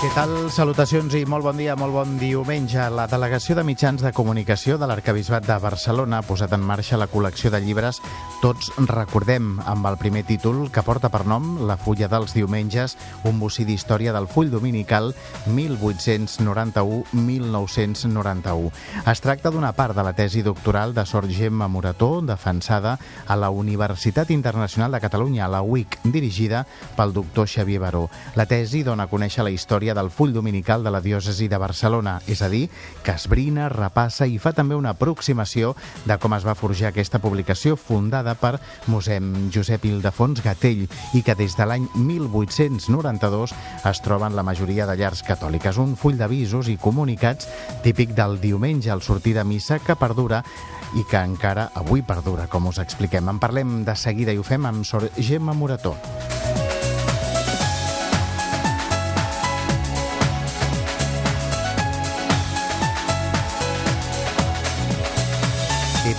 Què tal? Salutacions i molt bon dia, molt bon diumenge. La Delegació de Mitjans de Comunicació de l'Arcabisbat de Barcelona ha posat en marxa la col·lecció de llibres Tots recordem, amb el primer títol que porta per nom La fulla dels diumenges, un bocí d'història del full dominical 1891-1991. Es tracta d'una part de la tesi doctoral de Sor Gemma Morató, defensada a la Universitat Internacional de Catalunya, la UIC, dirigida pel doctor Xavier Baró. La tesi dona a conèixer la història història del full dominical de la diòcesi de Barcelona, és a dir, que esbrina, repassa i fa també una aproximació de com es va forjar aquesta publicació fundada per mossèn Josep Ildefons Gatell i que des de l'any 1892 es troba en la majoria de llars catòliques. Un full d'avisos i comunicats típic del diumenge al sortir de missa que perdura i que encara avui perdura, com us expliquem. En parlem de seguida i ho fem amb Sor Gemma Morató.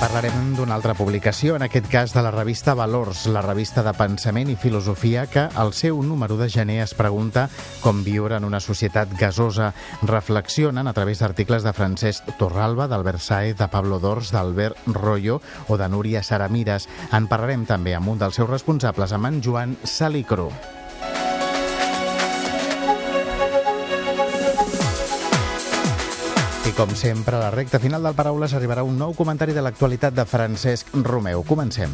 Parlarem d'una altra publicació, en aquest cas de la revista Valors, la revista de pensament i filosofia que al seu número de gener es pregunta com viure en una societat gasosa. Reflexionen a través d'articles de Francesc Torralba, d'Albert Saez, de Pablo Dors, d'Albert Rollo o de Núria Saramires. En parlarem també amb un dels seus responsables, amb en Joan Salicro. Com sempre, a la recta final del Paraules arribarà un nou comentari de l'actualitat de Francesc Romeu. Comencem.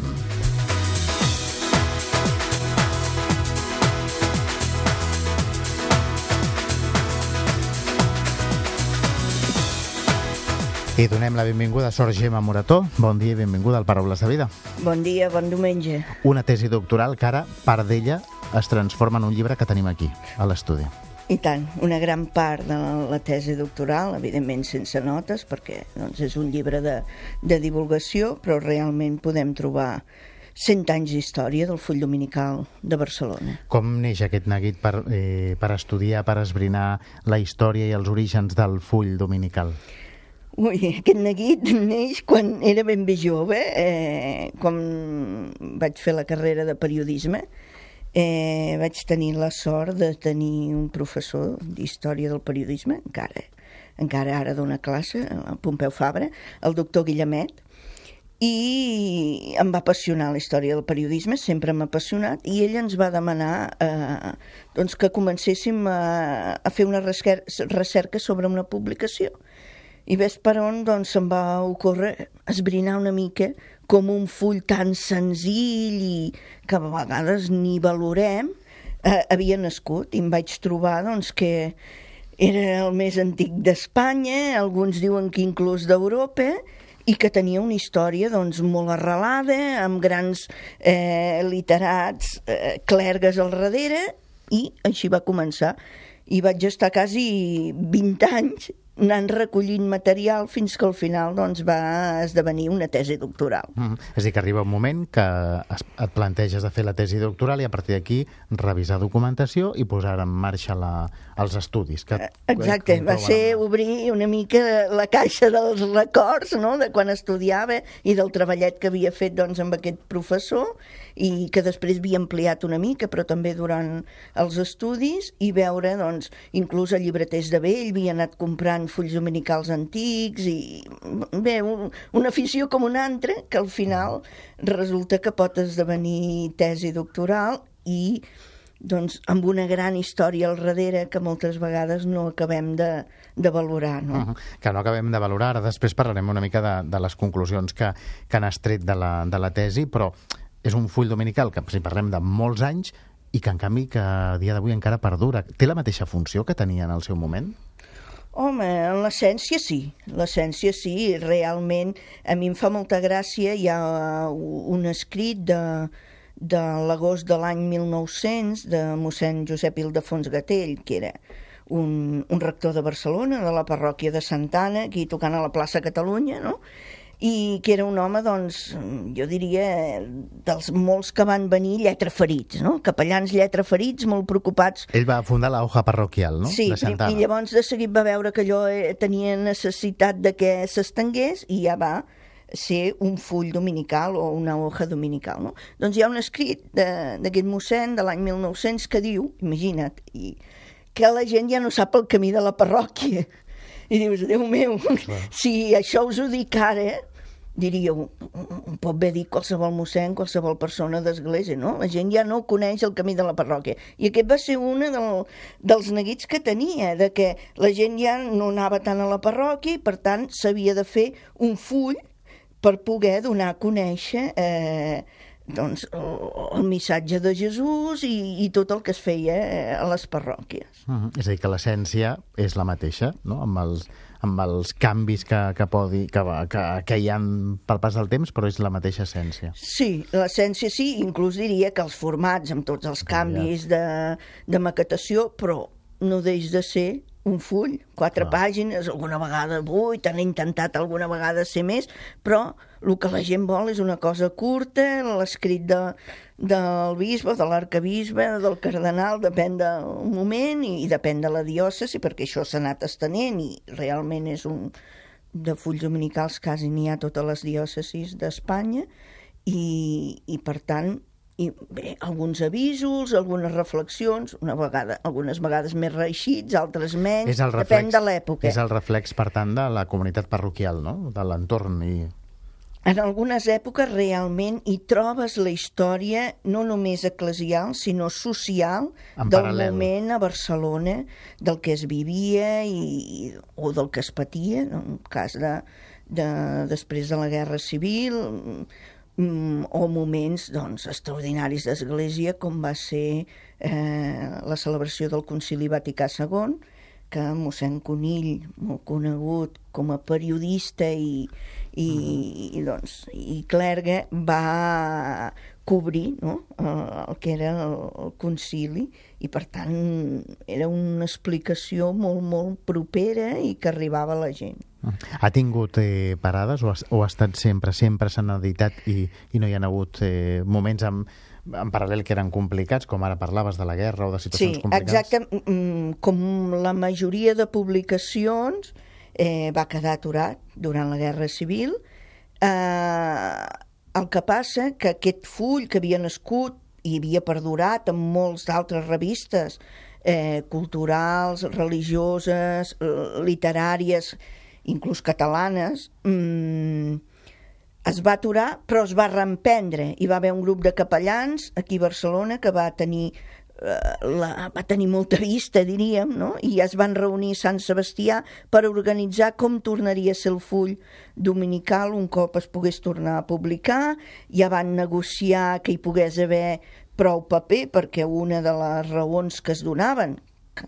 I donem la benvinguda a Sor Gemma Morató. Bon dia i benvinguda al Paraules de Vida. Bon dia, bon diumenge. Una tesi doctoral que ara, part d'ella, es transforma en un llibre que tenim aquí, a l'estudi. I tant, una gran part de la tesi doctoral, evidentment sense notes, perquè doncs, és un llibre de, de divulgació, però realment podem trobar 100 anys d'història del full dominical de Barcelona. Com neix aquest neguit per, eh, per estudiar, per esbrinar la història i els orígens del full dominical? Ui, aquest neguit neix quan era ben bé jove, eh, quan vaig fer la carrera de periodisme, eh, vaig tenir la sort de tenir un professor d'història del periodisme, encara, encara ara dona classe, a Pompeu Fabra, el doctor Guillemet, i em va apassionar la història del periodisme, sempre m'ha apassionat, i ell ens va demanar eh, doncs que comencéssim a, a fer una recerca sobre una publicació. I ves per on doncs, se'm va ocórrer esbrinar una mica com un full tan senzill i que a vegades ni valorem eh, havia nascut i em vaig trobar doncs, que era el més antic d'Espanya, alguns diuen que inclús d'Europa, i que tenia una història doncs, molt arrelada, amb grans eh, literats, eh, clergues al darrere, i així va començar. I vaig estar quasi 20 anys anant recollint material fins que al final doncs, va esdevenir una tesi doctoral. Mm -hmm. És a dir, que arriba un moment que es, et planteges de fer la tesi doctoral i a partir d'aquí revisar documentació i posar en marxa la, els estudis. Que, eh, Exacte, va ser obrir una mica la caixa dels records no?, de quan estudiava i del treballet que havia fet doncs, amb aquest professor i que després havia ampliat una mica, però també durant els estudis, i veure, doncs, inclús a llibreters de vell havia anat comprant fulls dominicals antics i bé, un, una afició com una altra que al final resulta que pot esdevenir tesi doctoral i doncs, amb una gran història al darrere que moltes vegades no acabem de, de valorar. No? Uh -huh. Que no acabem de valorar. Després parlarem una mica de, de les conclusions que, que han estret de la, de la tesi, però és un full dominical que, si parlem de molts anys, i que en canvi que a dia d'avui encara perdura. Té la mateixa funció que tenia en el seu moment? Home, en l'essència sí, l'essència sí, realment a mi em fa molta gràcia, hi ha un escrit de, de l'agost de l'any 1900 de mossèn Josep Ildefons Gatell, que era un, un rector de Barcelona, de la parròquia de Santana, aquí tocant a la plaça Catalunya, no? I que era un home, doncs, jo diria, dels molts que van venir lletraferits, no? Capellans lletraferits, molt preocupats. Ell va fundar la hoja parroquial, no? Sí, de Santana. i llavors de seguit va veure que allò eh, tenia necessitat de que s'estengués i ja va ser un full dominical o una hoja dominical, no? Doncs hi ha un escrit d'aquest mossèn de l'any 1900 que diu, imagina't, i, que la gent ja no sap el camí de la parròquia i dius, Déu meu, Clar. si això us ho dic ara, diríeu, pot bé dir qualsevol mossèn, qualsevol persona d'església, no? La gent ja no coneix el camí de la parròquia. I aquest va ser un del, dels neguits que tenia, de que la gent ja no anava tant a la parròquia i, per tant, s'havia de fer un full per poder donar a conèixer eh, doncs, el, missatge de Jesús i, i tot el que es feia eh, a les parròquies. Uh -huh. És a dir, que l'essència és la mateixa, no? amb, els, amb els canvis que, que, podi, que, que, que hi ha pel pas del temps, però és la mateixa essència. Sí, l'essència sí, inclús diria que els formats, amb tots els canvis de, de maquetació, però no deix de ser un full, quatre ah. pàgines, alguna vegada vuit, han intentat alguna vegada ser més, però el que la gent vol és una cosa curta, l'escrit de, del bisbe, de l'arcabisbe, del cardenal, depèn del moment i, i depèn de la diòcesi, perquè això s'ha anat estenent i realment és un de fulls dominicals quasi n'hi ha totes les diòcesis d'Espanya i, i per tant i bé, alguns avisos, algunes reflexions, una vegada, algunes vegades més reeixits, altres menys, és el reflex, depèn de l'època. És el reflex, per tant, de la comunitat parroquial, no? de l'entorn i en algunes èpoques realment hi trobes la història no només eclesial, sinó social en del paral·lel. moment a Barcelona, del que es vivia i, o del que es patia, en cas de, de, després de la Guerra Civil, o moments doncs, extraordinaris d'Església, com va ser eh, la celebració del Concili Vaticà II, que mossèn Conill, molt conegut com a periodista i, i, i, doncs, i Clerga va cobrir no? el que era el, el concili i per tant era una explicació molt, molt propera i que arribava a la gent. Ha tingut eh, parades o ha, o ha estat sempre, sempre s'han editat i, i no hi ha hagut eh, moments amb, en paral·lel que eren complicats, com ara parlaves de la guerra o de situacions sí, complicades? Sí, exacte. Mm, com la majoria de publicacions eh, va quedar aturat durant la Guerra Civil. Eh, el que passa que aquest full que havia nascut i havia perdurat en molts d'altres revistes eh, culturals, religioses, literàries, inclús catalanes, mm, es va aturar però es va reemprendre. I va haver un grup de capellans aquí a Barcelona que va tenir eh, la, va tenir molta vista, diríem, no? i es van reunir a Sant Sebastià per organitzar com tornaria a ser el full dominical un cop es pogués tornar a publicar, ja van negociar que hi pogués haver prou paper perquè una de les raons que es donaven, que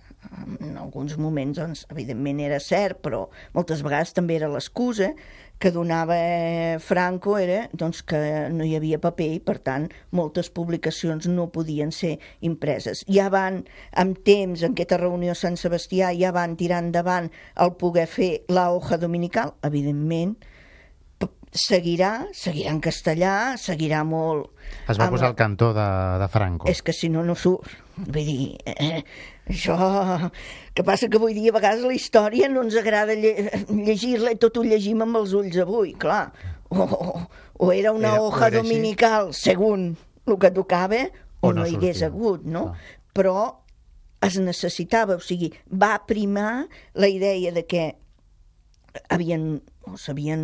en alguns moments doncs, evidentment era cert, però moltes vegades també era l'excusa, que donava eh, Franco era doncs, que no hi havia paper i, per tant, moltes publicacions no podien ser impreses. Ja van, amb temps, en aquesta reunió a Sant Sebastià, ja van tirar endavant el poder fer la hoja dominical, evidentment, seguirà, seguirà en castellà, seguirà molt... Es va amb... posar al cantó de, de Franco. És que si no, no surt. Vull dir, eh, això... que passa que avui dia a vegades la història no ens agrada lle llegir-la i tot ho llegim amb els ulls avui, clar. O, o, o era una era, hoja era dominical, així? segons el que tocava, o, o no, no hi hagués hagut, no? Ah. Però es necessitava, o sigui, va primar la idea de que havien s'havien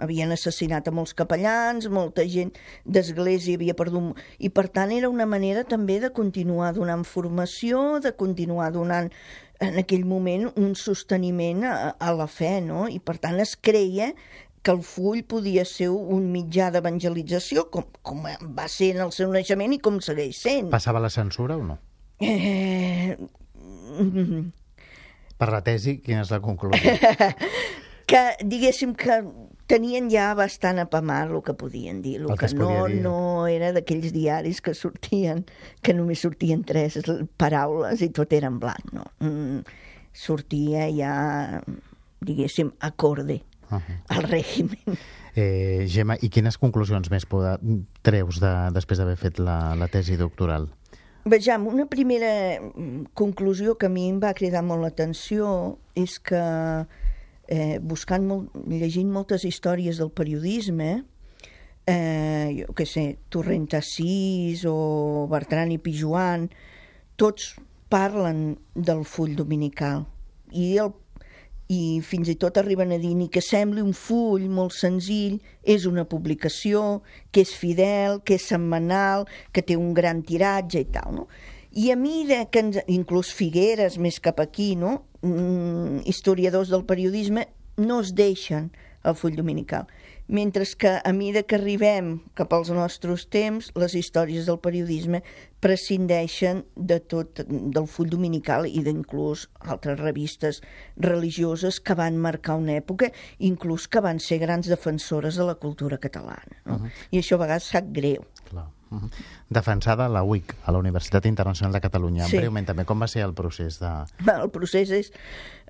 havien assassinat a molts capellans, molta gent d'església havia perdut... I per tant era una manera també de continuar donant formació, de continuar donant en aquell moment un sosteniment a, a la fe, no? I per tant es creia que el full podia ser un mitjà d'evangelització, com, com va ser en el seu naixement i com segueix sent. Passava la censura o no? Eh... Per la tesi, quina és la conclusió? que diguéssim que tenien ja bastant apamat el que podien dir. El, el que, que no, dir. no era d'aquells diaris que sortien, que només sortien tres paraules i tot era en blanc, no. Mm, sortia ja, diguéssim, acorde. uh -huh. al règim. Eh, Gemma, i quines conclusions més poder, treus de, després d'haver fet la, la tesi doctoral? Vejam, una primera conclusió que a mi em va cridar molt l'atenció és que eh, buscant, molt, llegint moltes històries del periodisme, eh, jo què sé, Torrent Assís o Bertran i Pijuan, tots parlen del full dominical. I, el, i fins i tot arriben a dir ni que sembli un full molt senzill, és una publicació, que és fidel, que és setmanal, que té un gran tiratge i tal, no? I a mi, de que ens, inclús Figueres, més cap aquí, no? Mm, historiadors del periodisme, no es deixen el full dominical mentre que a mesura que arribem cap als nostres temps, les històries del periodisme prescindeixen de tot, del full dominical i d'inclús altres revistes religioses que van marcar una època, inclús que van ser grans defensores de la cultura catalana. No? Uh -huh. I això a vegades sap greu. Clar. Uh -huh. Defensada a la UIC, a la Universitat Internacional de Catalunya. Sí. Breument també, com va ser el procés de... Bé, el procés és...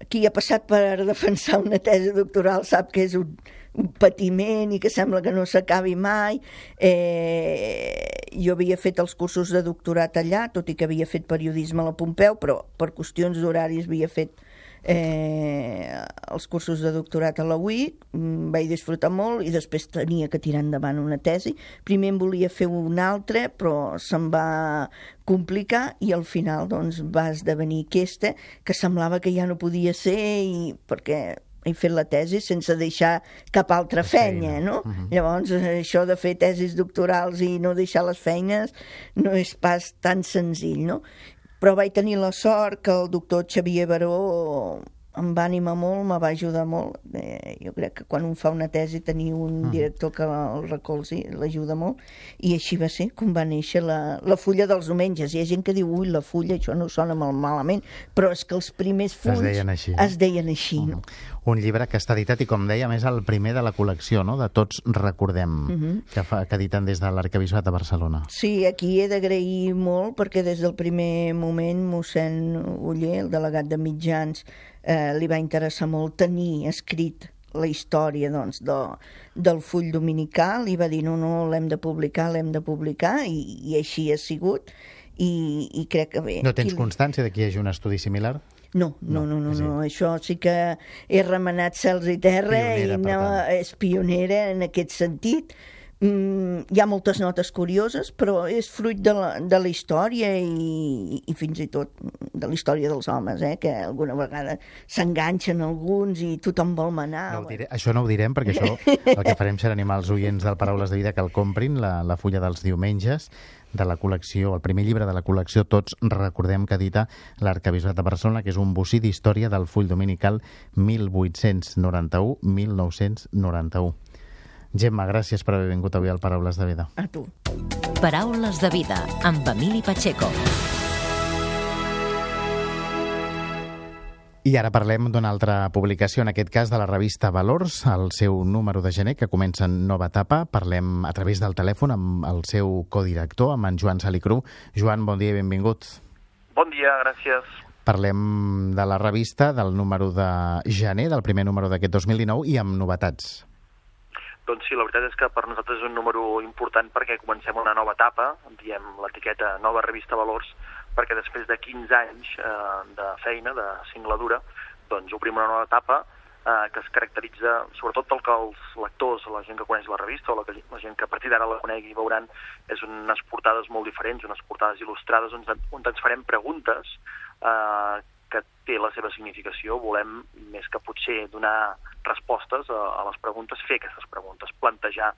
Qui ha passat per defensar una tesi doctoral sap que és un, un patiment i que sembla que no s'acabi mai. Eh, jo havia fet els cursos de doctorat allà, tot i que havia fet periodisme a la Pompeu, però per qüestions d'horaris havia fet eh, els cursos de doctorat a la UIC, mm, vaig disfrutar molt i després tenia que tirar endavant una tesi. Primer em volia fer una altra, però se'm va complicar i al final doncs, va esdevenir aquesta, que semblava que ja no podia ser i perquè he fet la tesi sense deixar cap altra feina, feina. no? Uh -huh. Llavors, això de fer tesis doctorals i no deixar les feines no és pas tan senzill, no? Però vaig tenir la sort que el doctor Xavier Baró em va animar molt, me va ajudar molt. Eh, jo crec que quan un fa una tesi tenir un mm. director que el recolzi l'ajuda molt i així va ser com va néixer la, la fulla dels diumenges. Hi ha gent que diu, ui, la fulla, això no sona mal malament, però és que els primers fulls es deien així, es deien així mm. no? Un llibre que està editat i, com deia, més el primer de la col·lecció, no?, de Tots Recordem, mm -hmm. que, fa, que editen des de l'Arcabisbat de Barcelona. Sí, aquí he d'agrair molt perquè des del primer moment mossèn Uller, el delegat de mitjans, eh, li va interessar molt tenir escrit la història doncs, de, del full dominical i va dir no, no, l'hem de publicar, l'hem de publicar i, i així ha sigut i, i crec que bé... No tens constància de que hi hagi un estudi similar? No, no, no, no, no, no. això sí que he remenat cels i terra pionera, i no, és pionera en aquest sentit Mm, hi ha moltes notes curioses, però és fruit de la, de la història i, i fins i tot de la història dels homes, eh? que alguna vegada s'enganxen alguns i tothom vol manar. No diré, això no ho direm, perquè això el que farem serà animar els oients del Paraules de Vida que el comprin, la, la fulla dels diumenges, de la col·lecció, el primer llibre de la col·lecció Tots recordem que edita l'Arcabisbat de Barcelona, que és un bocí d'història del full dominical 1891-1991. Gemma, gràcies per haver vingut avui al Paraules de Vida. A tu. Paraules de Vida, amb Emili Pacheco. I ara parlem d'una altra publicació, en aquest cas de la revista Valors, el seu número de gener, que comença en nova etapa. Parlem a través del telèfon amb el seu codirector, amb en Joan Salicru. Joan, bon dia i benvingut. Bon dia, gràcies. Parlem de la revista, del número de gener, del primer número d'aquest 2019, i amb novetats. Doncs sí, la veritat és que per nosaltres és un número important perquè comencem una nova etapa, diem l'etiqueta Nova Revista Valors, perquè després de 15 anys eh, de feina, de singladura, doncs obrim una nova etapa eh, que es caracteritza sobretot pel que els lectors, la gent que coneix la revista o la, que, la gent que a partir d'ara la conegui veuran, és unes portades molt diferents, unes portades il·lustrades on, on ens farem preguntes eh, que té la seva significació, volem, més que potser donar respostes a, a les preguntes, fer aquestes preguntes, plantejar,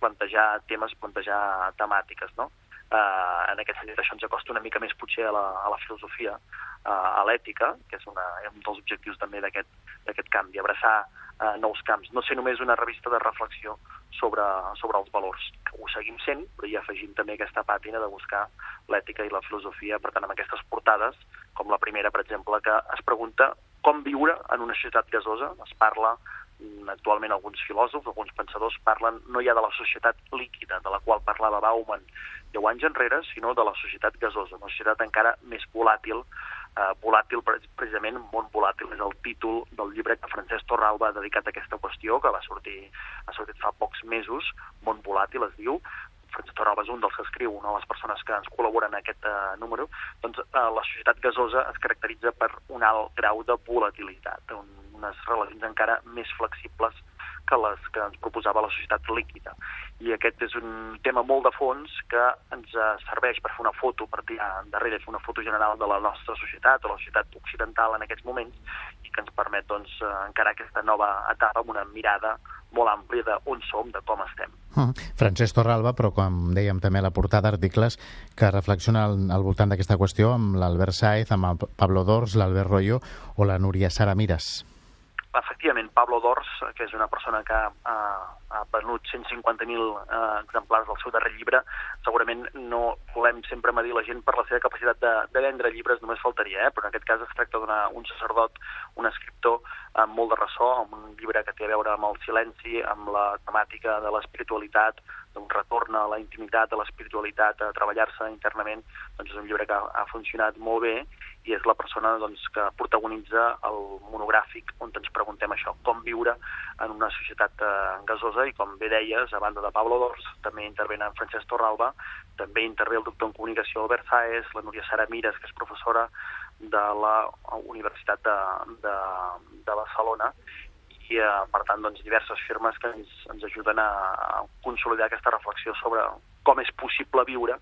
plantejar temes, plantejar temàtiques, no? Uh, en aquest sentit això ens acosta una mica més potser a la, a la filosofia, uh, a l'ètica, que és una, un dels objectius també d'aquest canvi, abraçar uh, nous camps, no ser només una revista de reflexió sobre, sobre els valors, que ho seguim sent, però hi afegim també aquesta pàtina de buscar l'ètica i la filosofia, per tant, amb aquestes portades, com la primera, per exemple, que es pregunta com viure en una societat gasosa, es parla actualment alguns filòsofs, alguns pensadors parlen no ja de la societat líquida, de la qual parlava Bauman 10 anys enrere, sinó de la societat gasosa, una societat encara més volàtil eh, volàtil, precisament, món volàtil, és el títol del llibre que Francesc Torralba ha dedicat a aquesta qüestió, que va sortir, ha sortit fa pocs mesos, món volàtil es diu, Francesc Torralba és un dels que escriu, una de les persones que ens col·laboren en aquest uh, número, doncs uh, la societat gasosa es caracteritza per un alt grau de volatilitat, un, unes relacions encara més flexibles que les que ens proposava la societat líquida. I aquest és un tema molt de fons que ens serveix per fer una foto, per tirar darrere, fer una foto general de la nostra societat, o la societat occidental en aquests moments, i que ens permet doncs, encarar aquesta nova etapa amb una mirada molt àmplia de on som, de com estem. Mm. Francesc Torralba, però com dèiem també la portada d'articles que reflexiona al, al voltant d'aquesta qüestió amb l'Albert Saez, amb el Pablo Dors, l'Albert Royo o la Núria Sara Mires efectivament, Pablo Dors, que és una persona que ha, ha venut 150.000 eh, exemplars del seu darrer llibre, segurament no volem sempre medir la gent per la seva capacitat de, de vendre llibres, només faltaria, eh? però en aquest cas es tracta d'un sacerdot, un escriptor amb molt de ressò, amb un llibre que té a veure amb el silenci, amb la temàtica de l'espiritualitat, d'un retorn a la intimitat, a l'espiritualitat, a treballar-se internament, doncs és un llibre que ha, funcionat molt bé i és la persona doncs, que protagonitza el monogràfic on ens preguntem això, com viure en una societat eh, gasosa i com bé deies, a banda de Pablo Dors, també intervenen en Francesc Torralba, també intervé el doctor en comunicació Albert Saez, la Núria Sara Mires, que és professora de la Universitat de, de, de Barcelona, i eh, per tant doncs, diverses firmes que ens, ens ajuden a, consolidar aquesta reflexió sobre com és possible viure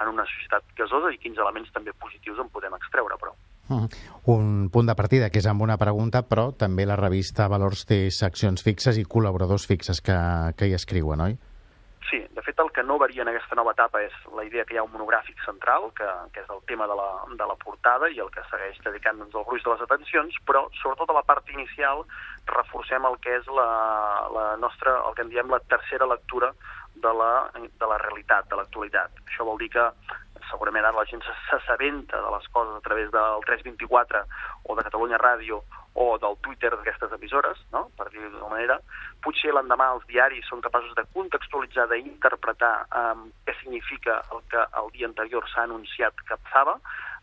en una societat gasosa i quins elements també positius en podem extreure, però. Mm. Un punt de partida que és amb una pregunta, però també la revista Valors té seccions fixes i col·laboradors fixes que, que hi escriuen, oi? Sí, de fet el que no varia en aquesta nova etapa és la idea que hi ha un monogràfic central, que, que és el tema de la, de la portada i el que segueix dedicant-nos al gruix de les atencions, però sobretot a la part inicial reforcem el que és la, la nostra, el que en diem la tercera lectura de la, de la realitat, de l'actualitat. Això vol dir que segurament ara la gent s'assabenta de les coses a través del 324 o de Catalunya Ràdio o del Twitter d'aquestes emissores, no? per dir-ho d'una manera, potser l'endemà els diaris són capaços de contextualitzar, d'interpretar eh, què significa el que el dia anterior s'ha anunciat que passava,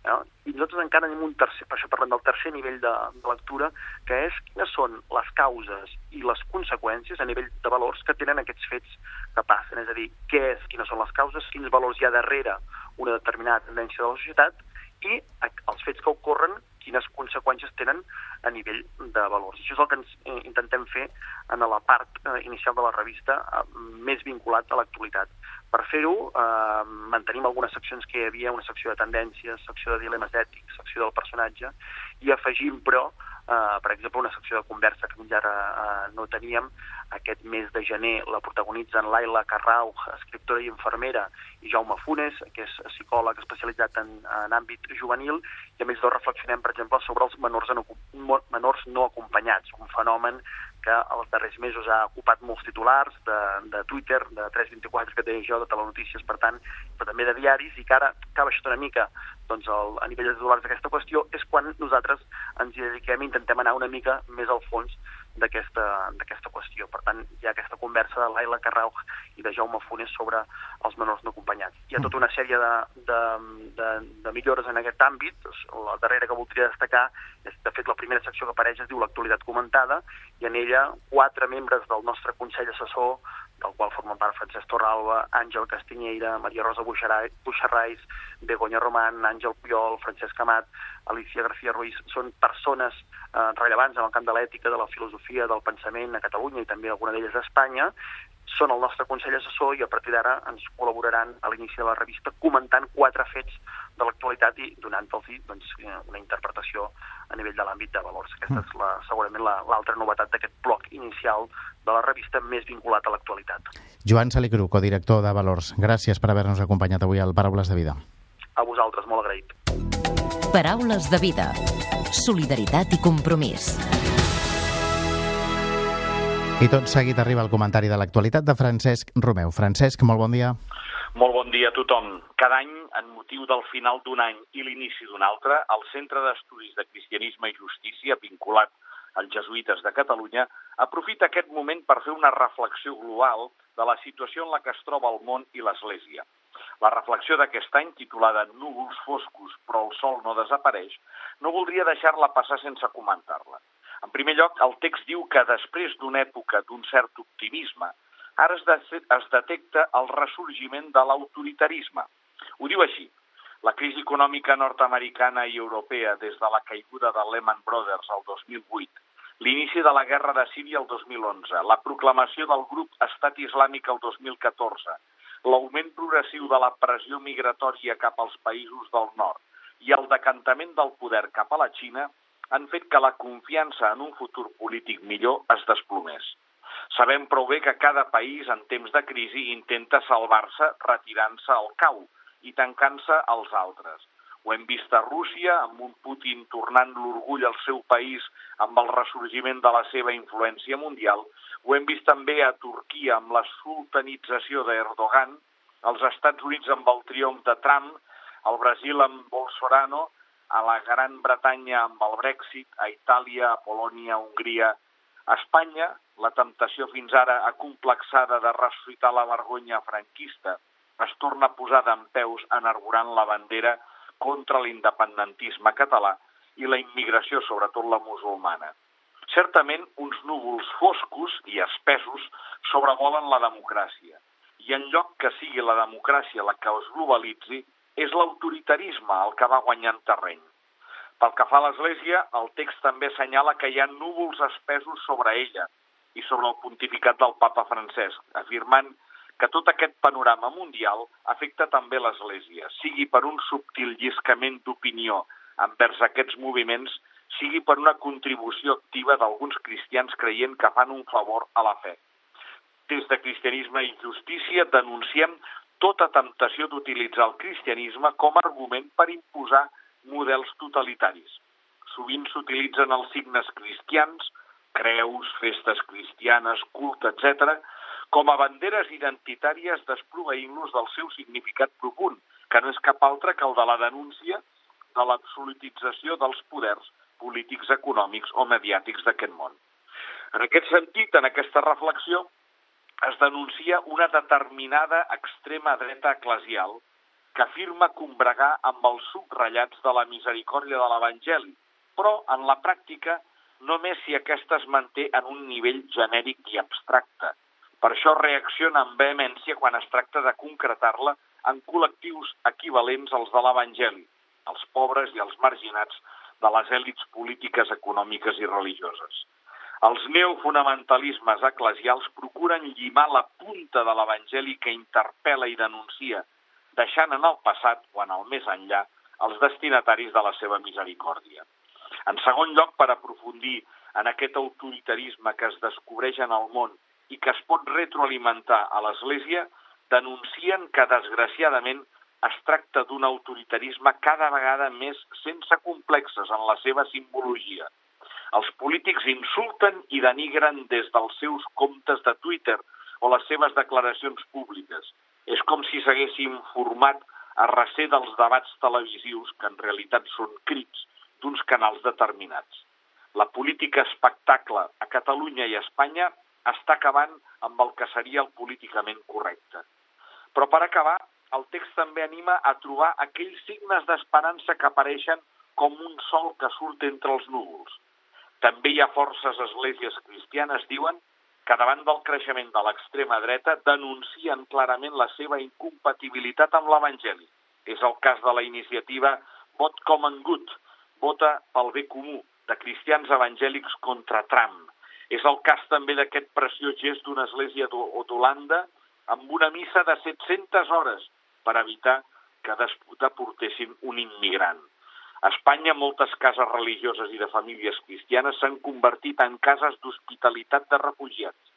eh? i nosaltres encara tenim un tercer, per això parlem del tercer nivell de, de lectura, que és quines són les causes i les conseqüències a nivell de valors que tenen aquests fets que passen, és a dir, què és, quines són les causes, quins valors hi ha darrere una determinada tendència de la societat i els fets que ocorren quines conseqüències tenen a nivell de valors. Això és el que ens eh, intentem fer en la part eh, inicial de la revista eh, més vinculat a l'actualitat. Per fer-ho, eh, mantenim algunes seccions que hi havia, una secció de tendències, secció de dilemes ètics, secció del personatge, i afegim, però, eh, per exemple, una secció de conversa que fins ara eh, no teníem, aquest mes de gener la protagonitzen Laila Carrau, escriptora i infermera, i Jaume Funes, que és psicòleg especialitzat en, en àmbit juvenil, i a més reflexionem, per exemple, sobre els menors no, menors no acompanyats, un fenomen que els darrers mesos ha ocupat molts titulars de, de Twitter, de 324 que deia jo, de telenotícies, per tant, però també de diaris, i que ara que ha baixat una mica doncs, el, a nivell de titulars d'aquesta qüestió, és quan nosaltres ens hi dediquem i intentem anar una mica més al fons d'aquesta qüestió. Per tant, hi ha aquesta conversa de Laila Carrauch i de Jaume Funes sobre els menors no acompanyats. Hi ha tota una sèrie de, de, de, de millores en aquest àmbit. La darrera que voldria destacar és, de fet, la primera secció que apareix es diu l'actualitat comentada, i en ella quatre membres del nostre Consell Assessor del qual formen part Francesc Torralba, Àngel Castiñeira, Maria Rosa Buixarrais, Begoña Román, Àngel Puyol, Francesc Amat, Alicia García Ruiz, són persones eh, rellevants en el camp de l'ètica, de la filosofia, del pensament a Catalunya i també alguna d'elles a Espanya, són el nostre Consell Assessor i a partir d'ara ens col·laboraran a l'inici de la revista comentant quatre fets de l'actualitat i donant-los doncs, eh, una interpretació a nivell de l'àmbit de valors. Aquesta mm. és la, segurament l'altra la, novetat d'aquest bloc inicial de la revista més vinculat a l'actualitat. Joan Salicru, codirector de Valors, gràcies per haver-nos acompanyat avui al Paraules de Vida. A vosaltres, molt agraït. Paraules de Vida. Solidaritat i compromís. I tot seguit arriba el comentari de l'actualitat de Francesc Romeu. Francesc, molt bon dia. Molt bon dia a tothom. Cada any, en motiu del final d'un any i l'inici d'un altre, el Centre d'Estudis de Cristianisme i Justícia, vinculat als jesuïtes de Catalunya, aprofita aquest moment per fer una reflexió global de la situació en la que es troba el món i l'Església. La reflexió d'aquest any, titulada Núvols foscos però el sol no desapareix, no voldria deixar-la passar sense comentar-la. En primer lloc, el text diu que després d'una època d'un cert optimisme, ara es, de, es detecta el ressorgiment de l'autoritarisme. Ho diu així. La crisi econòmica nord-americana i europea des de la caiguda de Lehman Brothers el 2008, l'inici de la guerra de Síria el 2011, la proclamació del grup Estat Islàmic el 2014, l'augment progressiu de la pressió migratòria cap als països del nord i el decantament del poder cap a la Xina han fet que la confiança en un futur polític millor es desplomés. Sabem prou bé que cada país en temps de crisi intenta salvar-se retirant-se al cau i tancant-se als altres. Ho hem vist a Rússia, amb un Putin tornant l'orgull al seu país amb el ressorgiment de la seva influència mundial. Ho hem vist també a Turquia amb la sultanització d'Erdogan, als Estats Units amb el triomf de Trump, al Brasil amb Bolsonaro a la Gran Bretanya amb el Brexit, a Itàlia, a Polònia, a Hongria, a Espanya, la temptació fins ara acomplexada de ressuscitar la vergonya franquista es torna a posar d'en peus enarborant la bandera contra l'independentisme català i la immigració, sobretot la musulmana. Certament, uns núvols foscos i espessos sobrevolen la democràcia, i en lloc que sigui la democràcia la que es globalitzi, és l'autoritarisme el que va guanyant terreny. Pel que fa a l'Església, el text també assenyala que hi ha núvols espesos sobre ella i sobre el pontificat del papa Francesc, afirmant que tot aquest panorama mundial afecta també l'Església, sigui per un subtil lliscament d'opinió envers aquests moviments, sigui per una contribució activa d'alguns cristians creient que fan un favor a la fe. Des de Cristianisme i Justícia denunciem tota temptació d'utilitzar el cristianisme com a argument per imposar models totalitaris. Sovint s'utilitzen els signes cristians, creus, festes cristianes, culte, etc., com a banderes identitàries desproveint-los del seu significat profund, que no és cap altre que el de la denúncia de l'absolutització dels poders polítics, econòmics o mediàtics d'aquest món. En aquest sentit, en aquesta reflexió, es denuncia una determinada extrema dreta eclesial que afirma combregar amb els subratllats de la misericòrdia de l'Evangeli, però en la pràctica només si aquesta es manté en un nivell genèric i abstracte. Per això reacciona amb vehemència quan es tracta de concretar-la en col·lectius equivalents als de l'Evangeli, els pobres i els marginats de les èlits polítiques, econòmiques i religioses. Els neofonamentalismes eclesials procuren llimar la punta de l'Evangeli que interpel·la i denuncia, deixant en el passat o en el més enllà els destinataris de la seva misericòrdia. En segon lloc, per aprofundir en aquest autoritarisme que es descobreix en el món i que es pot retroalimentar a l'Església, denuncien que, desgraciadament, es tracta d'un autoritarisme cada vegada més sense complexes en la seva simbologia, els polítics insulten i denigren des dels seus comptes de Twitter o les seves declaracions públiques. És com si s'haguessin format a recer dels debats televisius que en realitat són crits d'uns canals determinats. La política espectacle a Catalunya i a Espanya està acabant amb el que seria el políticament correcte. Però per acabar, el text també anima a trobar aquells signes d'esperança que apareixen com un sol que surt entre els núvols, també hi ha forces esglésies cristianes, diuen, que davant del creixement de l'extrema dreta denuncien clarament la seva incompatibilitat amb l'Evangeli. És el cas de la iniciativa Vot Common Good, vota pel bé comú, de cristians evangèlics contra Trump. És el cas també d'aquest preciós gest d'una església d'Holanda amb una missa de 700 hores per evitar que deportessin un immigrant. A Espanya, moltes cases religioses i de famílies cristianes s'han convertit en cases d'hospitalitat de refugiats.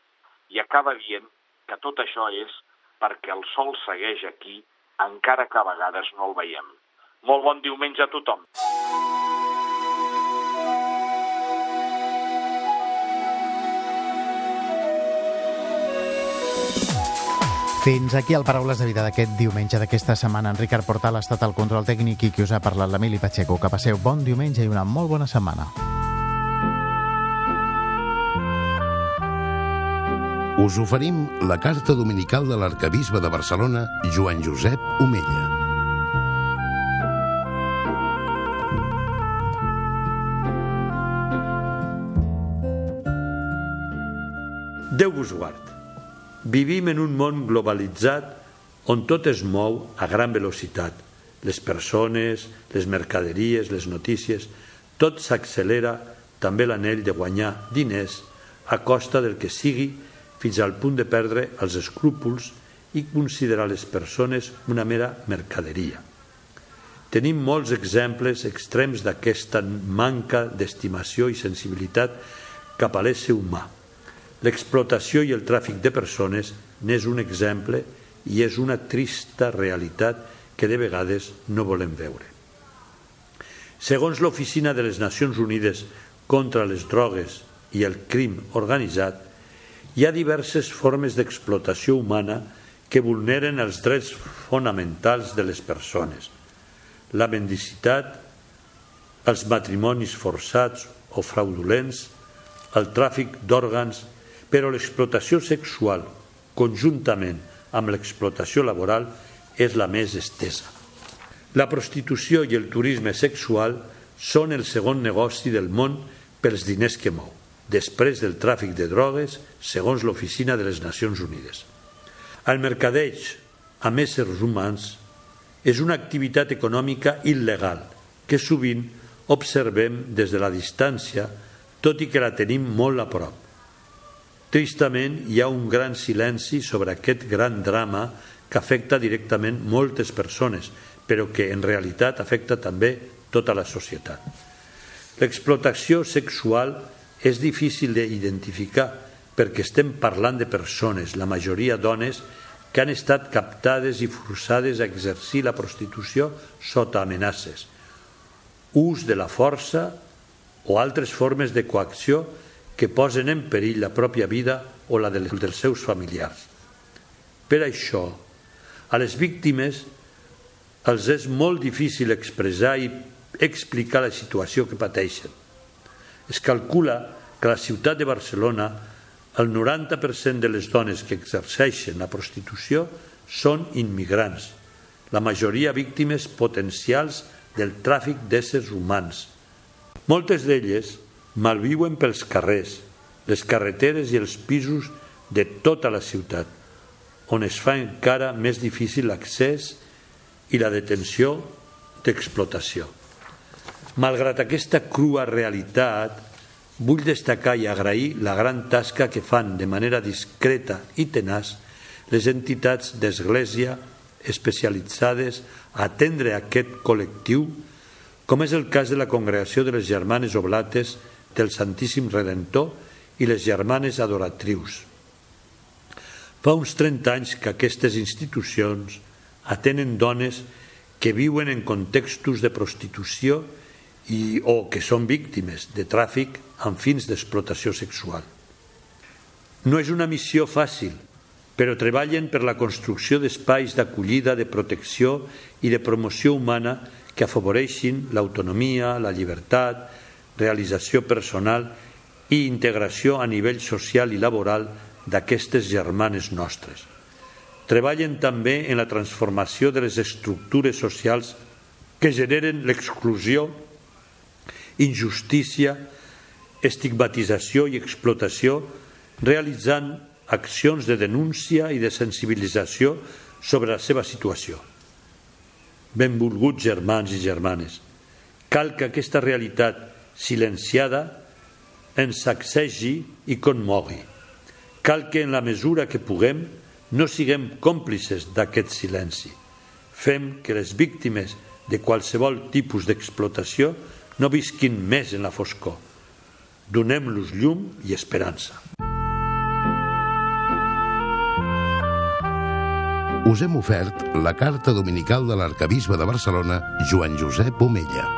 I acaba dient que tot això és perquè el sol segueix aquí, encara que a vegades no el veiem. Molt bon diumenge a tothom. Fins aquí el Paraules de Vida d'aquest diumenge d'aquesta setmana. En Ricard Portal ha estat el control tècnic i qui us ha parlat l'Emili Pacheco. Que passeu bon diumenge i una molt bona setmana. us oferim la carta dominical de l'arcabisbe de Barcelona, Joan Josep Omella. Déu vos guard. Vivim en un món globalitzat on tot es mou a gran velocitat. Les persones, les mercaderies, les notícies, tot s'accelera, també l'anell de guanyar diners a costa del que sigui fins al punt de perdre els escrúpols i considerar les persones una mera mercaderia. Tenim molts exemples extrems d'aquesta manca d'estimació i sensibilitat cap a l'ésser humà. L'explotació i el tràfic de persones n'és un exemple i és una trista realitat que de vegades no volem veure. Segons l'Oficina de les Nacions Unides contra les drogues i el crim organitzat, hi ha diverses formes d'explotació humana que vulneren els drets fonamentals de les persones. La mendicitat, els matrimonis forçats o fraudulents, el tràfic d'òrgans, però l'explotació sexual, conjuntament amb l'explotació laboral, és la més estesa. La prostitució i el turisme sexual són el segon negoci del món pels diners que mou després del tràfic de drogues, segons l'Oficina de les Nacions Unides. El mercadeig amb éssers humans és una activitat econòmica il·legal que sovint observem des de la distància, tot i que la tenim molt a prop. Tristament, hi ha un gran silenci sobre aquest gran drama que afecta directament moltes persones, però que en realitat afecta també tota la societat. L'explotació sexual és difícil d'identificar perquè estem parlant de persones, la majoria dones, que han estat captades i forçades a exercir la prostitució sota amenaces, ús de la força o altres formes de coacció que posen en perill la pròpia vida o la dels seus familiars. Per això, a les víctimes els és molt difícil expressar i explicar la situació que pateixen es calcula que a la ciutat de Barcelona el 90% de les dones que exerceixen la prostitució són immigrants, la majoria víctimes potencials del tràfic d'éssers humans. Moltes d'elles malviuen pels carrers, les carreteres i els pisos de tota la ciutat, on es fa encara més difícil l'accés i la detenció d'explotació. Malgrat aquesta crua realitat, vull destacar i agrair la gran tasca que fan de manera discreta i tenaç les entitats d'església especialitzades a atendre aquest col·lectiu, com és el cas de la Congregació de les Germanes Oblates del Santíssim Redentor i les Germanes Adoratrius. Fa uns 30 anys que aquestes institucions atenen dones que viuen en contextos de prostitució i, o que són víctimes de tràfic amb fins d'explotació sexual. No és una missió fàcil, però treballen per la construcció d'espais d'acollida, de protecció i de promoció humana que afavoreixin l'autonomia, la llibertat, realització personal i integració a nivell social i laboral d'aquestes germanes nostres. Treballen també en la transformació de les estructures socials que generen l'exclusió injustícia, estigmatització i explotació, realitzant accions de denúncia i de sensibilització sobre la seva situació. Benvolguts germans i germanes, cal que aquesta realitat silenciada ens sacsegi i conmogui. Cal que en la mesura que puguem no siguem còmplices d'aquest silenci. Fem que les víctimes de qualsevol tipus d'explotació no visquin més en la foscor. Donem-los llum i esperança. Us hem ofert la carta dominical de l'arcabisbe de Barcelona, Joan Josep Omella.